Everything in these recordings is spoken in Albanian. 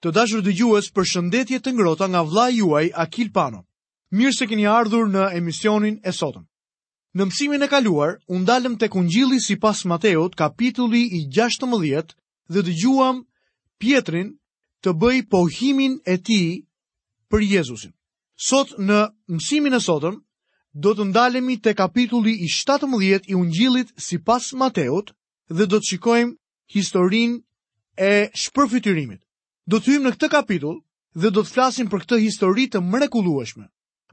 Të dashur dëgjues, përshëndetje të ngrohta nga vllai juaj Akil Pano. Mirë se keni ardhur në emisionin e sotëm. Në mësimin e kaluar, u ndalëm tek Ungjilli sipas Mateut, kapitulli i 16 dhe dëgjuam Pjetrin të bëjë pohimin e tij për Jezusin. Sot në mësimin e sotëm do të ndalemi te kapitulli i 17 i Ungjillit sipas Mateut dhe do të shikojmë historinë e shpërfytyrimit. Do të hyjmë në këtë kapitull dhe do të flasim për këtë histori të mrekullueshme.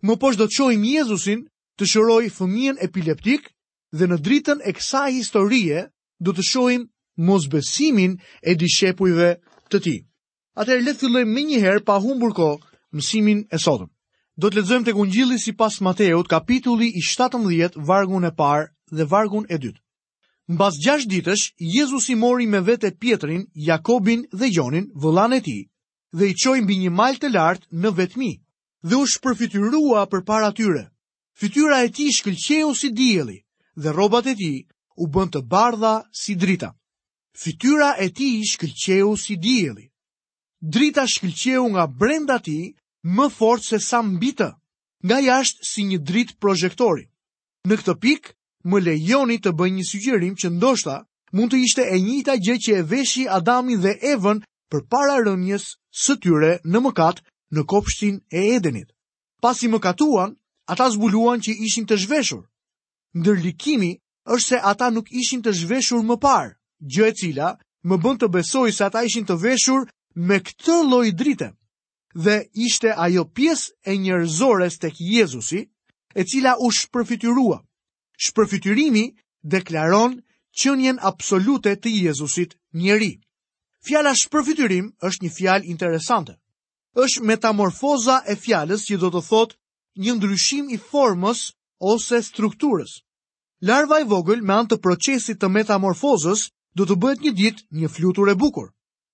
Më poshtë do të shohim Jezusin të shërojë fëmijën epileptik dhe në dritën e kësaj historie do të shohim mosbesimin e dishepujve të tij. Atëherë le të fillojmë menjëherë pa humbur kohë mësimin e sotëm. Do të lexojmë tek Ungjilli sipas Mateut, kapitulli i 17, vargun e parë dhe vargun e dytë. Mbas gjashtë ditësh, Jezusi mori me vete Pjetrin, Jakobin dhe Gjonin, vëllanë e tij, dhe i çoi mbi një mal të lartë në vetmi, dhe u shpërfytyrua përpara tyre. Fytyra e tij shkëlqeu si dielli, dhe rrobat e tij u bënë të bardha si drita. Fytyra e tij shkëlqeu si dielli. Drita shkëlqeu nga brenda tij më fort se sa mbi të, nga jashtë si një dritë prozhektori. Në këtë pikë, më lejoni të bëj një sugjerim që ndoshta mund të ishte e njëjta gjë që e veshi Adamin dhe Evën përpara rënies së tyre në mëkat në kopshtin e Edenit. Pasi mëkatuan, ata zbuluan që ishin të zhveshur. Ndërlikimi është se ata nuk ishin të zhveshur më parë, gjë e cila më bën të besoj se ata ishin të veshur me këtë lloj drite. dhe ishte ajo pjesë e njerëzores tek Jezusi, e cila u shpërfytyrua. Shpërfytyrimi deklaron qënien absolute të Jezusit njeri. Fjala shpërfytyrim është një fjalë interesante. Është metamorfoza e fjalës që do të thotë një ndryshim i formës ose strukturës. Larva e vogël me anë të procesit të metamorfozës do të bëhet një ditë një flutur e bukur.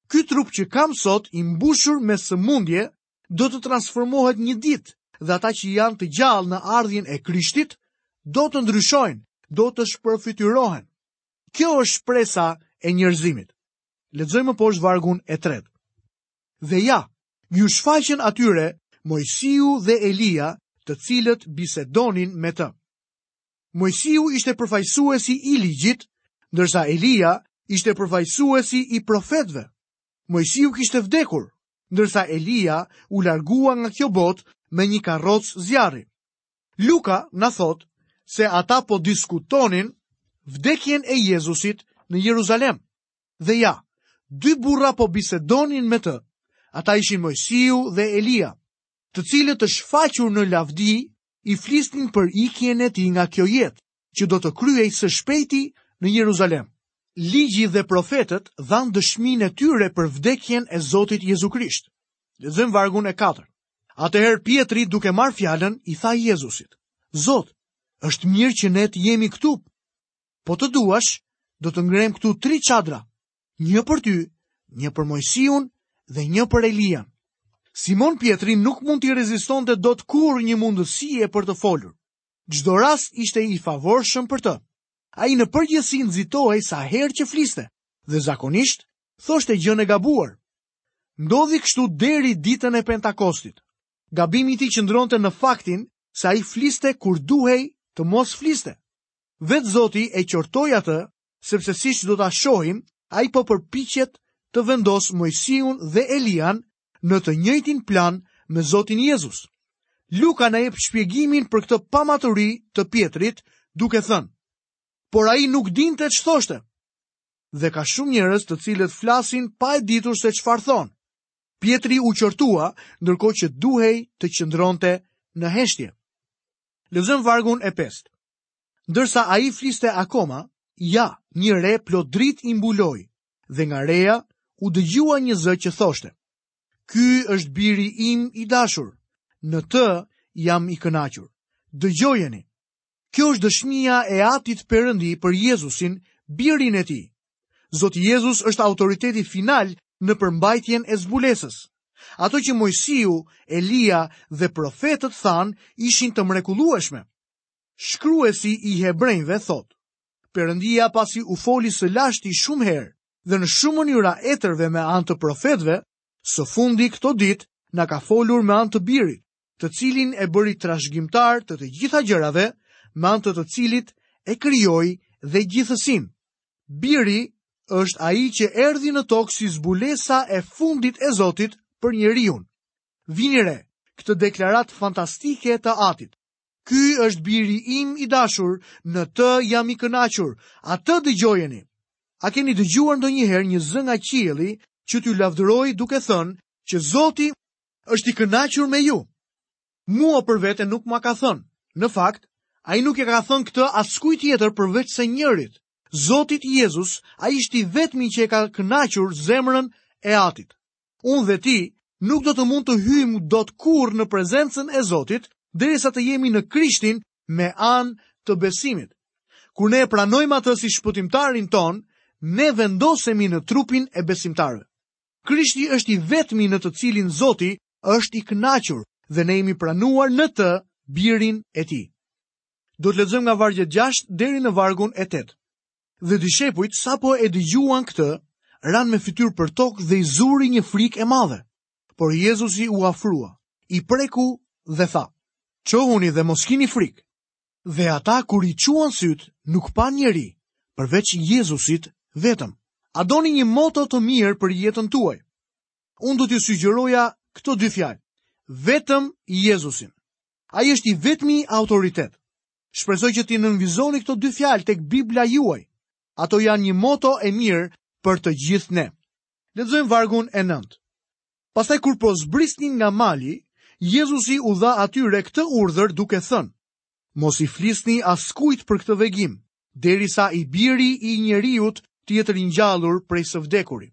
Ky trup që kam sot i mbushur me sëmundje do të transformohet një ditë dhe ata që janë të gjallë në ardhjen e Krishtit do të ndryshojnë, do të shpërfytyrohen. Kjo është shpresa e njerëzimit. Lexojmë më poshtë vargun e tretë. Dhe ja, iu shfaqën atyre Moisiu dhe Elia, të cilët bisedonin me të. Mojsiu ishte përfaqësuesi i ligjit, ndërsa Elia ishte përfaqësuesi i profetëve. Mojsiu kishte vdekur, ndërsa Elia u largua nga kjo botë me një karrocë zjarri. Luka na thotë se ata po diskutonin vdekjen e Jezusit në Jeruzalem. Dhe ja, dy burra po bisedonin me të. Ata ishin Mojsiu dhe Elia, të cilët të shfaqur në lavdi i flisnin për ikjen e tij nga kjo jetë, që do të kryejë së shpejti në Jeruzalem. Ligji dhe profetët dhanë dëshminë e tyre për vdekjen e Zotit Jezu Krisht. Lexojmë vargun e 4. Atëherë Pjetri duke marrë fjalën i tha Jezusit: Zot, është mirë që ne të jemi këtu. Po të duash, do të ngremë këtu tri çadra, Një për ty, një për Mojsiun dhe një për Elian. Simon Pjetri nuk mund t'i rezistonte dot kurrë një mundësie për të folur. Çdo rast ishte i favorshëm për të. Ai në përgjithësi nxitohej sa herë që fliste dhe zakonisht thoshte gjënë e gabuar. Ndodhi kështu deri ditën e Pentakostit. Gabimi i tij qëndronte në faktin se ai fliste kur duhej të mos fliste. Vetë Zoti e qortoi atë sepse siç do ta shohim, ai po përpiqet të vendosë Mojsiun dhe Elian në të njëjtin plan me Zotin Jezus. Luka na jep shpjegimin për këtë pamaturi të Pjetrit duke thënë, por ai nuk dinte ç'thoshte. Dhe ka shumë njerëz të cilët flasin pa e ditur se çfarë thonë. Pjetri u qortua, ndërkohë që duhej të qëndronte në heshtje. Lexojmë vargun e pestë. Ndërsa ai fliste akoma, ja, një re plot dritë i mbuloi, dhe nga reja u dëgjua një zë që thoshte, Ky është biri im i dashur, në të jam i kënaqur. Dëgjojeni, kjo është dëshmia e Atit Perëndi për Jezusin, birin e tij. Zoti Jezus është autoriteti final në përmbajtjen e zbulesës. Ato që Mojsiu, Elia dhe profetët thanë ishin të mrekullueshme. Shkruesi i Hebrenjve thotë, Perëndia pasi u foli së lashti shumë herë dhe në shumë mënyra etërve me anë të profetëve, së fundi këto ditë na ka folur me anë të birit, të cilin e bëri trashëgimtar të të gjitha gjërave, me anë të të cilit e krijoi dhe gjithësinë. Biri është ai që erdhi në tokë si zbulesa e fundit e Zotit për njeriun. Vini re, këtë deklaratë fantastike të Atit, Ky është biri im i dashur, në të jam i kënaqur, atë dëgjojeni. A keni dëgjuar ndonjëherë një zë nga qielli që t'ju lavdërojë duke thënë që Zoti është i kënaqur me ju? Mua për vete nuk ma ka thënë. Në fakt, ai nuk e ka thënë këtë askujt tjetër përveç se njërit. Zotit Jezus, ai është i vetmi që e ka kënaqur zemrën e atit. Unë dhe ti nuk do të mund të hyjmë dot kurrë në prezencën e Zotit derisa të jemi në Krishtin me anë të besimit. Kur ne e pranojmë atë si shpëtimtarin tonë, ne vendosemi në trupin e besimtarëve. Krishti është i vetmi në të cilin Zoti është i kënaqur dhe ne jemi pranuar në të birin e tij. Do të lexojmë nga vargjet 6 deri në vargun e 8. Dhe dishepujt sapo e dëgjuan këtë, ranë me fytyrë për tokë dhe i zuri një frikë e madhe. Por Jezusi u afrua, i preku dhe tha, Çohuni dhe mos kini frikë. Dhe ata kur i çuan sytë nuk panë njeri, përveç Jezusit vetëm. A doni një moto të mirë për jetën tuaj? Unë do t'ju sugjeroja këto dy fjalë, vetëm Jezusin. Ai është i vetmi autoritet. Shpresoj që t'i nënvizoni këto dy fjalë tek Bibla juaj. Ato janë një moto e mirë për të gjithë ne. Lexojmë vargun e nëntë. Pastaj kur po zbrisnin nga mali, Jezusi u dha atyre këtë urdhër duke thënë, Mos i flisni askujt për këtë vegim, derisa i biri i njeriut të jetë ringjallur prej së vdekuri.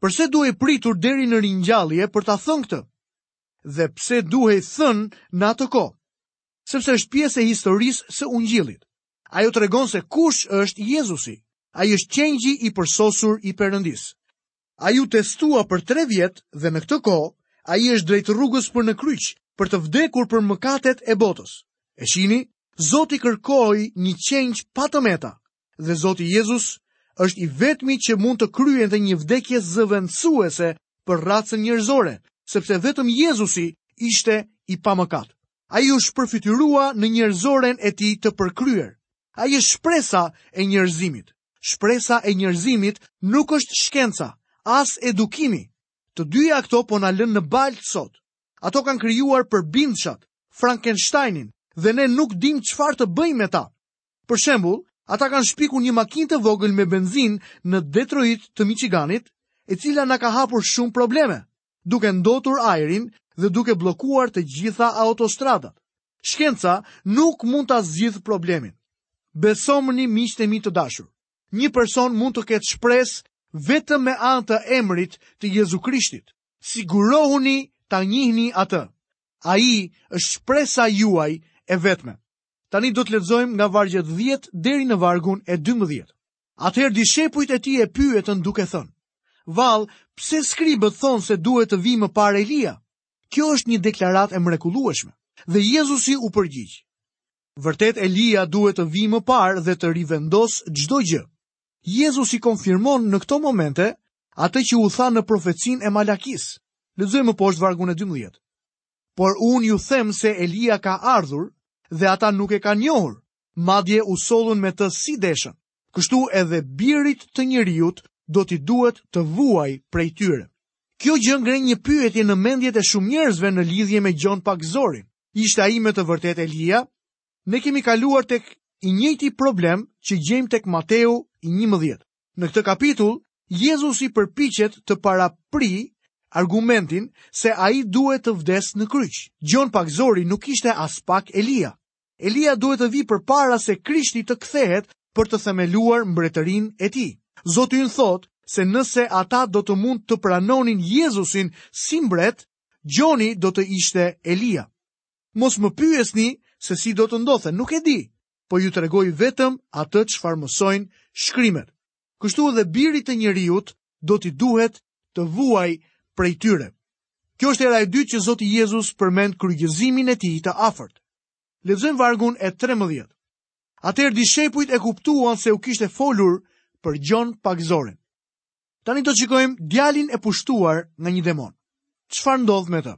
Përse duhej pritur deri në ringjallje për ta thënë këtë? Dhe pse duhej thënë në atë kohë? sepse është pjesë e historisë së ungjillit. Ajo tregon se kush është Jezusi. Ai është qengji i përsosur i Perëndisë. Ai u testua për tre vjet dhe në këtë kohë, ai është drejt rrugës për në kryq, për të vdekur për mëkatet e botës. E shihni, Zoti kërkoi një qengj pa të meta, Dhe Zoti Jezus është i vetmi që mund të kryente një vdekje zëvendësuese për racën njerëzore, sepse vetëm Jezusi ishte i pamëkat. Ai u shpërfytyrua në njerëzoren e tij të përkryer. Ai është shpresa e njerëzimit. Shpresa e njerëzimit nuk është shkenca, as edukimi. Të dyja këto po na lënë në baltë sot. Ato kanë krijuar përbindshat, Frankensteinin, dhe ne nuk dimë çfarë të bëjmë me ta. Për shembull, ata kanë shpikur një makinë të vogël me benzinë në Detroit të Miçiganit, e cila na ka hapur shumë probleme, duke ndotur ajrin dhe duke bllokuar të gjitha autostradat. Shkenca nuk mund ta zgjidhë problemin. Besomëni miqtë e mi të dashur. Një person mund të ketë shpresë vetëm me anë të emrit të Jezu Krishtit. Sigurohuni ta njihni atë. Ai është shpresa juaj e vetme. Tani do të lexojmë nga vargjet 10 deri në vargun e 12. Atëherë dishepujt e tij e pyetën duke thënë: Vallë, pse skribët thonë se duhet të vijë më parë Elia? Kjo është një deklaratë e mrekullueshme. Dhe Jezusi u përgjigj: Vërtet Elia duhet të vijë më parë dhe të rivendosë çdo gjë. Jezusi konfirmon në këto momente atë që u tha në profecinë e Malakisë. Lexojmë më poshtë vargun e 12. Por unë ju them se Elia ka ardhur dhe ata nuk e kanë njohur, madje u sollën me të si deshën. Kështu edhe birit të njeriut do t'i duhet të vuajë prej tyre. Kjo gjë ngren një pyetje në mendjet e shumë njerëzve në lidhje me Gjon Pagëzorin. Ishte ai me të vërtetë Elia? Ne kemi kaluar tek i njëjti problem që gjejmë tek Mateu 11. Në këtë kapitull, Jezusi përpiqet të paraprijë argumentin se ai duhet të vdesë në kryq. Gjon Pagëzori nuk ishte aspak Elia. Elia duhet të vijë përpara se Krishti të kthehet për të themeluar mbretërinë e tij. Zoti ynë thotë se nëse ata do të mund të pranonin Jezusin si mbret, Gjoni do të ishte Elia. Mos më pyesni se si do të ndodhte, nuk e di. po ju tregoj vetëm atë çfarë mësojnë shkrimet. Kështu edhe birit të njeriut do t'i duhet të vuajë prej tyre. Kjo është hera e dytë që Zoti Jezus përmend kryqëzimin e tij të afërt. Lexojmë vargun e 13. Atëherë dishepujt e kuptuan se u kishte folur për Gjon Pagëzorin. Tani do të shikojmë djalin e pushtuar nga një demon. Çfarë ndodh me të?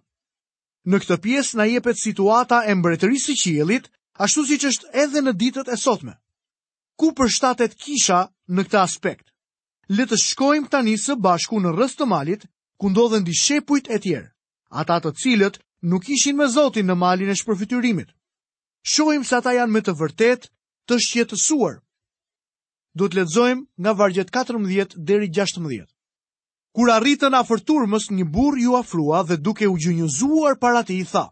Në këtë pjesë na jepet situata e mbretërisë së qiellit, ashtu siç është edhe në ditët e sotme. Ku përshtatet kisha në këtë aspekt? Le të shkojmë tani së bashku në rrëzë të malit, ku ndodhen dishepujt e tjerë, ata të cilët nuk ishin me Zotin në malin e shpërfytyrimit. Shohim se ata janë me të vërtetë të shqetësuar. Do të lexojmë nga vargjet 14 deri 16. Kur arritën afër turmës, një burrë iu afrua dhe duke u gjunjëzuar para tij i tha,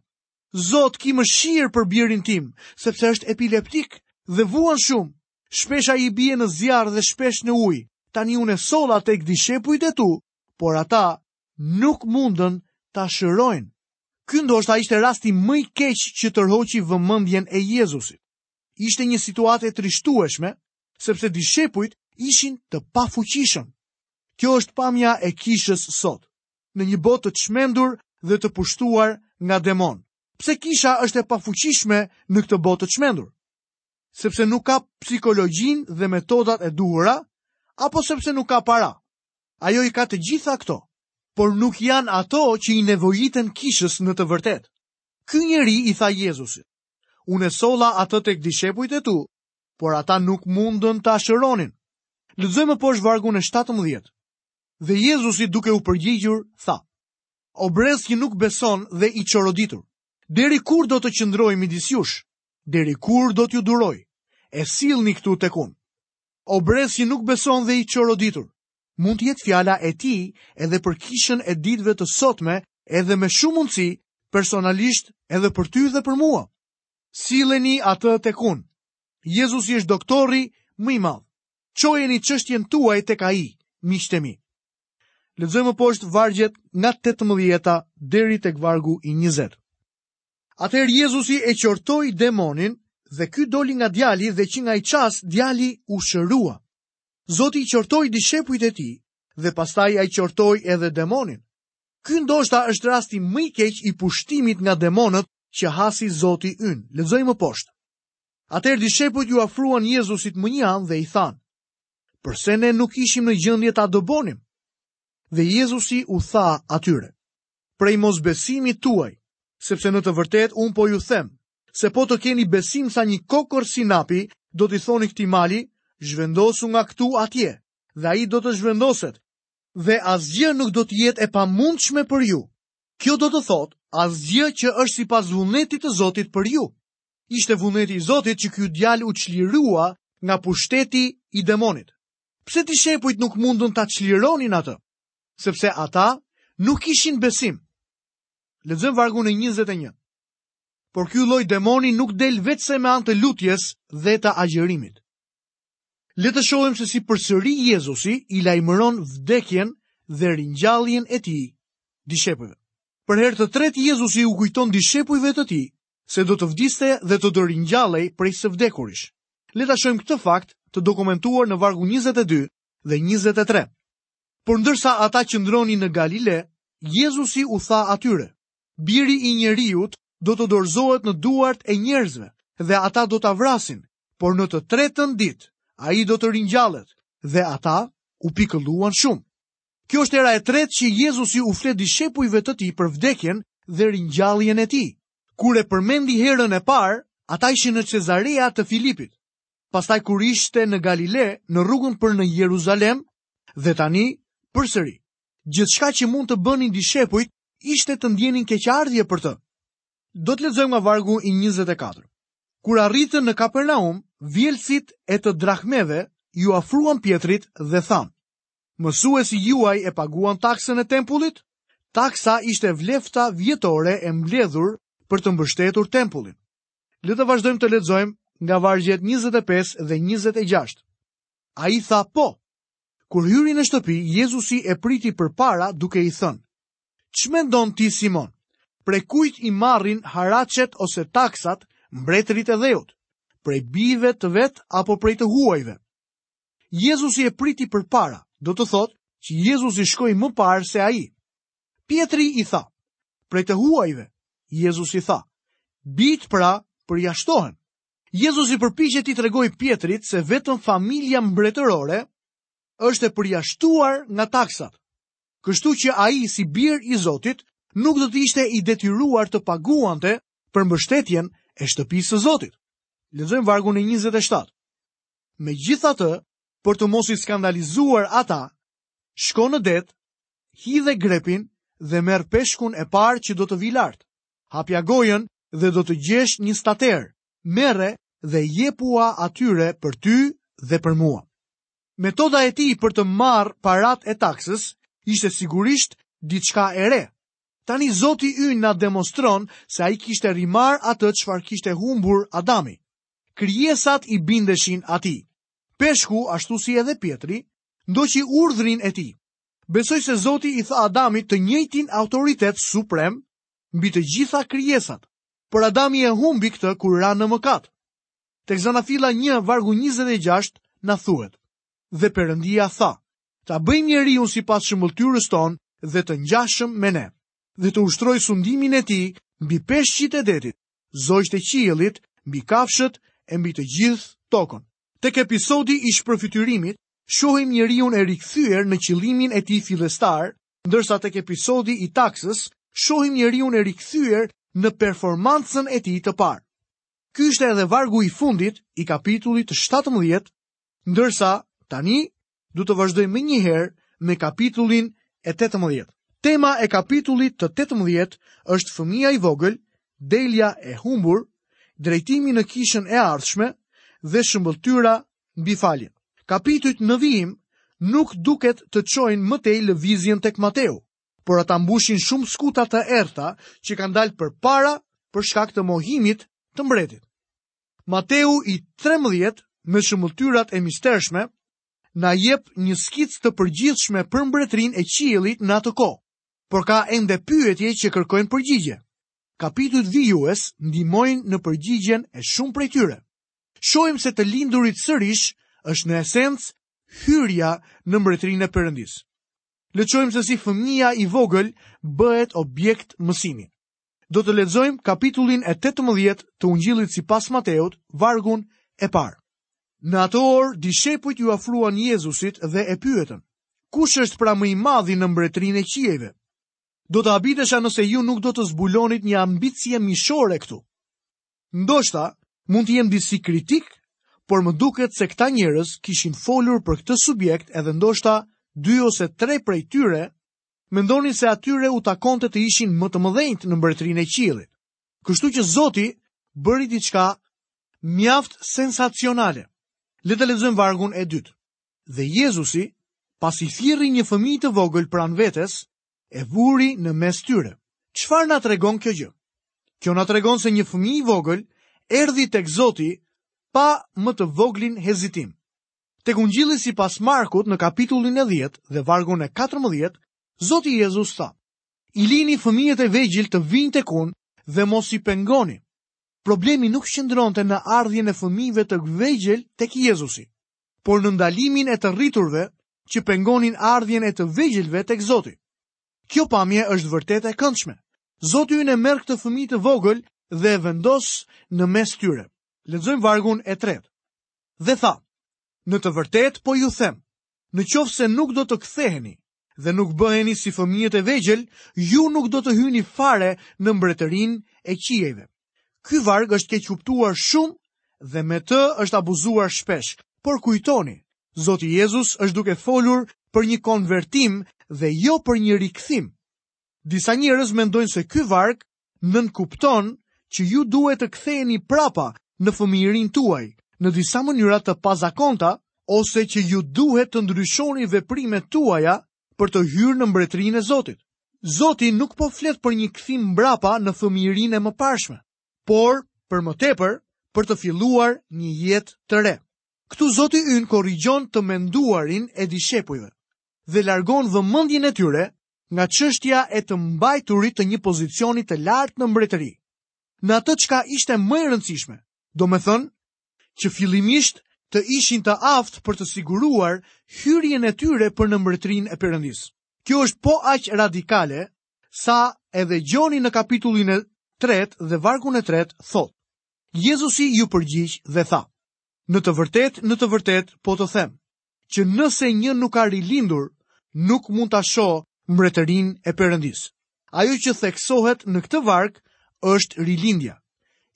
Zot, ki mëshirë për birin tim, sepse është epileptik dhe vuan shumë. Shpesh ai bie në zjarr dhe shpesh në ujë. Tani unë e solla tek dishepujt e tu, por ata nuk mundën ta shërojnë. Ky ndoshta ishte rasti më i keq që tërhoqi vëmendjen e Jezusit. Ishte një situatë e trishtueshme, sepse dishepujt ishin të pafuqishëm. Kjo është pamja e kishës sot, në një botë të çmendur dhe të pushtuar nga demonë. Pse kisha është e pafuqishme në këtë botë të çmendur? Sepse nuk ka psikologjinë dhe metodat e duhura apo sepse nuk ka para? Ajo i ka të gjitha këto, por nuk janë ato që i nevojiten kishës në të vërtetë. Ky njeri i tha Jezusit, Unë e solla atë tek dishepujt e tu, por ata nuk mundën ta shëronin. Lexojmë më poshtë vargun e 17. Dhe Jezusi duke u përgjigjur, tha, O brez që nuk beson dhe i çoroditur, deri kur do të qëndroj midis jush, deri kur do t'ju duroj, e sillni këtu tek unë. O brez që nuk beson dhe i çoroditur, Mund të jetë fjala e tij edhe për kishën e ditëve të sotme edhe me shumë mundësi personalisht edhe për ty dhe për mua. Silleni atë tek unë. Jezusi është doktori më i madh. Çojeni çështjen tuaj tek ai, miqtë e mi. Lexojmë poshtë vargjet nga 18-ta deri tek vargu i 20. Atëherë Jezusi e qortoi demonin dhe ky doli nga djali dhe që nga ai çast djali u shërua. Zoti i qortoi dishepujt e tij dhe pastaj ai qortoi edhe demonin. Ky ndoshta është rasti më i keq i pushtimit nga demonët që hasi Zoti ynë. Lexojmë më poshtë. Atëherë dishepujt iu afruan Jezusit më një anë dhe i thanë: Përse ne nuk ishim në gjendje ta dëbonim? Dhe Jezusi u tha atyre: Prej mosbesimit tuaj, sepse në të vërtetë unë po ju them, Se po të keni besim sa një kokërr sinapi, do t'i thoni këtij mali, zhvendosu nga këtu atje, dhe ai do të zhvendoset, dhe asgjë nuk do të jetë e pamundshme për ju. Kjo do të thotë asgjë që është sipas vullnetit të Zotit për ju. Ishte vullneti i Zotit që ky djalë u çlirua nga pushteti i demonit. Pse dishepujt nuk mundën ta çlironin atë? Sepse ata nuk kishin besim. Lexojmë vargun e 21. Por ky lloj demoni nuk del veçse me anë të lutjes dhe të agjërimit. Le të shohim se si përsëri Jezusi i lajmëron vdekjen dhe ringjalljen e tij dishepujve. Për herë të tretë Jezusi u kujton dishepujve të tij se do të vdiste dhe të do ringjallej prej së vdekurish. Le ta shohim këtë fakt të dokumentuar në vargun 22 dhe 23. Por ndërsa ata qëndronin në Galile, Jezusi u tha atyre: Biri i njeriut do të dorëzohet në duart e njerëzve dhe ata do ta vrasin, por në të tretën ditë ai do të ringjallet dhe ata u pikëlluan shumë. Kjo është hera e tretë që Jezusi u flet dishepujve të tij për vdekjen dhe ringjalljen e tij. Kur e përmendi herën e parë, ata ishin në Cezarea të Filipit. Pastaj kur ishte në Galile, në rrugën për në Jeruzalem dhe tani përsëri. Gjithçka që mund të bënin dishepujt ishte të ndienin keqardhje për të. Do të lexojmë nga vargu i 24. Kur arritën në Kapernaum, vjelësit e të drahmeve iu afruan Pjetrit dhe thanë, mësuesi juaj e paguan taksën e tempullit? Taksa ishte vlefta vjetore e mbledhur për të mbështetur tempullin. Le të vazhdojmë të lexojmë nga vargjet 25 dhe 26. Ai tha po, Kur hyri në shtëpi, Jezusi e priti përpara duke i thënë, Ç'mendon ti Simon, prej kujt i marrin haraçet ose taksat mbretërit e dheut, prej bijve të vet apo prej të huajve? Jezusi e priti përpara, do të thotë që Jezusi shkoi më parë se ai. Pjetri i tha, prej të huajve, Jezusi tha, bijtë pra përjashtohen. Jezusi përpiqet t'i tregojë Pjetrit se vetëm familja mbretërore është e përjashtuar nga taksat. Kështu që ai si bir i Zotit nuk do të ishte i detyruar të paguante për mbështetjen e shtëpisë së Zotit. Lexojmë vargun e 27. Megjithatë, për të mos i skandalizuar ata, shko në det, hidhe grepin dhe merr peshkun e parë që do të vijë lart. Hapja gojën dhe do të gjesh një stater. Merre dhe jepua atyre për ty dhe për mua. Metoda e tij për të marrë paratë e taksës ishte sigurisht diçka e re. Tani Zoti ynë na demonstron se ai kishte rimarrë atë çfarë kishte humbur Adami. Krijesat i bindeshin atij. Peshku, ashtu si edhe Pjetri, ndoqi urdhrin e tij. Besoj se Zoti i dha Adamit të njëjtin autoritet suprem mbi të gjitha krijesat, por Adami e humbi këtë kur ra në mëkat. Tek Zanafila 1 vargu 26 na thuhet: Dhe Perëndia tha: Ta bëjmë njeriun sipas shëmbëlltyrës tonë dhe të ngjashëm me ne, dhe të ushtrojë sundimin e tij mbi peshqit e detit, zogjtë e qiellit, mbi kafshët e mbi të gjithë tokën. Tek episodi i shpërfytyrimit, shohim njeriun e rikthyer në qëllimin e tij fillestar ndërsa tek episodi i taksës shohim njeriun e rikthyer në performancën e tij të parë. Ky ishte edhe vargu i fundit i kapitullit 17, ndërsa tani do të vazhdojmë menjëherë me kapitullin e 18. Tema e kapitullit të 18 është fëmija i vogël, delja e humbur, drejtimi në kishën e ardhshme dhe shëmbëlltyra mbi faljen. Kapitujt në vijim nuk duket të çojnë më tej lëvizjen tek Mateu, por ata mbushin shumë skuta të errëta që kanë dalë përpara për shkak të mohimit të mbretit. Mateu i 13 me shëmbëlltyrat e mistershme na jep një skicë të përgjithshme për mbretërinë e qiellit në atë kohë, por ka ende pyetje që kërkojnë përgjigje. Kapitujt vijues ndihmojnë në përgjigjen e shumë prej tyre. shohim se të lindurit sërish është në esencë hyrja në mbretërinë e Perëndisë. Le të shohim se si fëmija i vogël bëhet objekt mësimi. Do të lexojmë kapitullin e 18 të Ungjillit sipas Mateut, vargun e parë. Në atë orë dishepujt iu afruan Jezusit dhe e pyetën: Kush është pra më i madhi në mbretërinë e qiejve? Do të habitesha nëse ju nuk do të zbulonit një ambicje mishore këtu. Ndoshta mund të jem disi kritik, por më duket se këta njerëz kishin folur për këtë subjekt edhe ndoshta dy ose tre prej tyre mendonin se atyre u takonte të ishin më të mëdhenjtë në mbretërinë e qiellit. Kështu që Zoti bëri diçka mjaft sensacionale. Le të lexojmë vargun e dytë. Dhe Jezusi, pasi thirri një fëmijë të vogël pranë vetes, e vuri në mes tyre. Çfarë na tregon kjo gjë? Kjo na tregon se një fëmijë i vogël erdhi tek Zoti pa më të voglin hezitim. Tek Ungjilli sipas Markut në kapitullin e 10 dhe vargun e 14, Zoti Jezus tha: "I lini fëmijët e vegjël të vijnë tek unë dhe mos i pengoni." Problemi nuk qëndronte në ardhjen e fëmijëve të vegjël tek Jezusi. por në ndalimin e të rriturve që pengonin ardhjen e të vegjëlve tek Zoti. Kjo pamje është vërtet e këndshme. Zoti ynë e merr këtë fëmijë të vogël dhe e vendos në mes tyre. Lexojmë vargun e tretë. Dhe tha, në të vërtetë po ju them, në qoftë se nuk do të ktheheni dhe nuk bëheni si fëmijët e vegjël, ju nuk do të hyni fare në mbretërinë e qiejve. Ky varg është keqkuptuar shumë dhe me të është abuzuar shpesh. Por kujtoni, Zoti Jezus është duke folur për një konvertim dhe jo për një rikthim. Disa njerëz mendojnë se ky varg nënkupton që ju duhet të ktheheni prapa në fëmijërinë tuaj në disa mënyra të pazakonta ose që ju duhet të ndryshoni veprimet tuaja për të hyrë në mbretërinë e Zotit. Zoti nuk po flet për një kthim mbrapa në fëmijërinë e mëparshme, por për më tepër për të filluar një jetë të re. Këtu Zoti ynë korrigjon të menduarin e dishepujve dhe largon vëmendjen e tyre nga çështja e të mbajturit të një pozicioni të lartë në mbretëri, në atë çka ishte më e rëndësishme, domethënë që fillimisht të ishin të aftë për të siguruar hyrjen e tyre për në mbretërinë e Perëndisë. Kjo është po aq radikale, sa edhe Gjoni në kapitullin e tretë dhe vargun e tretë thotë. Jezusi iu përgjigj dhe tha, në të vërtetë, në të vërtetë, po të them, që nëse një nuk ka rilindur, nuk mund ta shohë mbretërinë e Perëndisë. Ajo që theksohet në këtë varg është rilindja.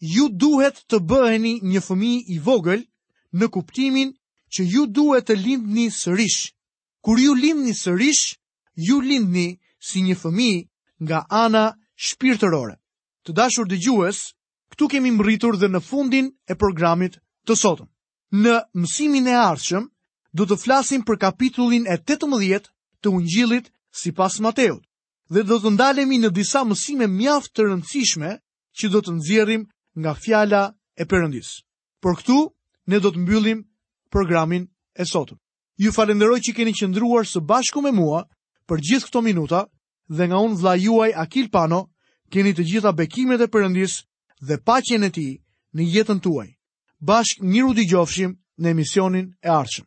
Ju duhet të bëheni një fëmijë i vogël në kuptimin që ju duhet të lindni sërish. Kur ju lindni sërish, ju lindni si një fëmijë nga ana shpirtërore. Të dashur dëgjues, këtu kemi mbërritur dhe në fundin e programit të sotëm. Në mësimin e ardhshëm, do të flasim për kapitullin e 18 të Ungjillit sipas Mateut dhe do të ndalemi në disa mësime mjaft të rëndësishme që do të nxjerrim nga fjala e Perëndisë. Por këtu, ne do të mbyllim programin e sotëm. Ju falënderoj që keni qëndruar së bashku me mua për gjithë këto minuta dhe nga unë vëllai juaj Akil Pano, keni të gjitha bekimet e Perëndisë dhe paqen e tij në jetën tuaj. Bashkë mirudëgjofshim në emisionin e ardhshëm.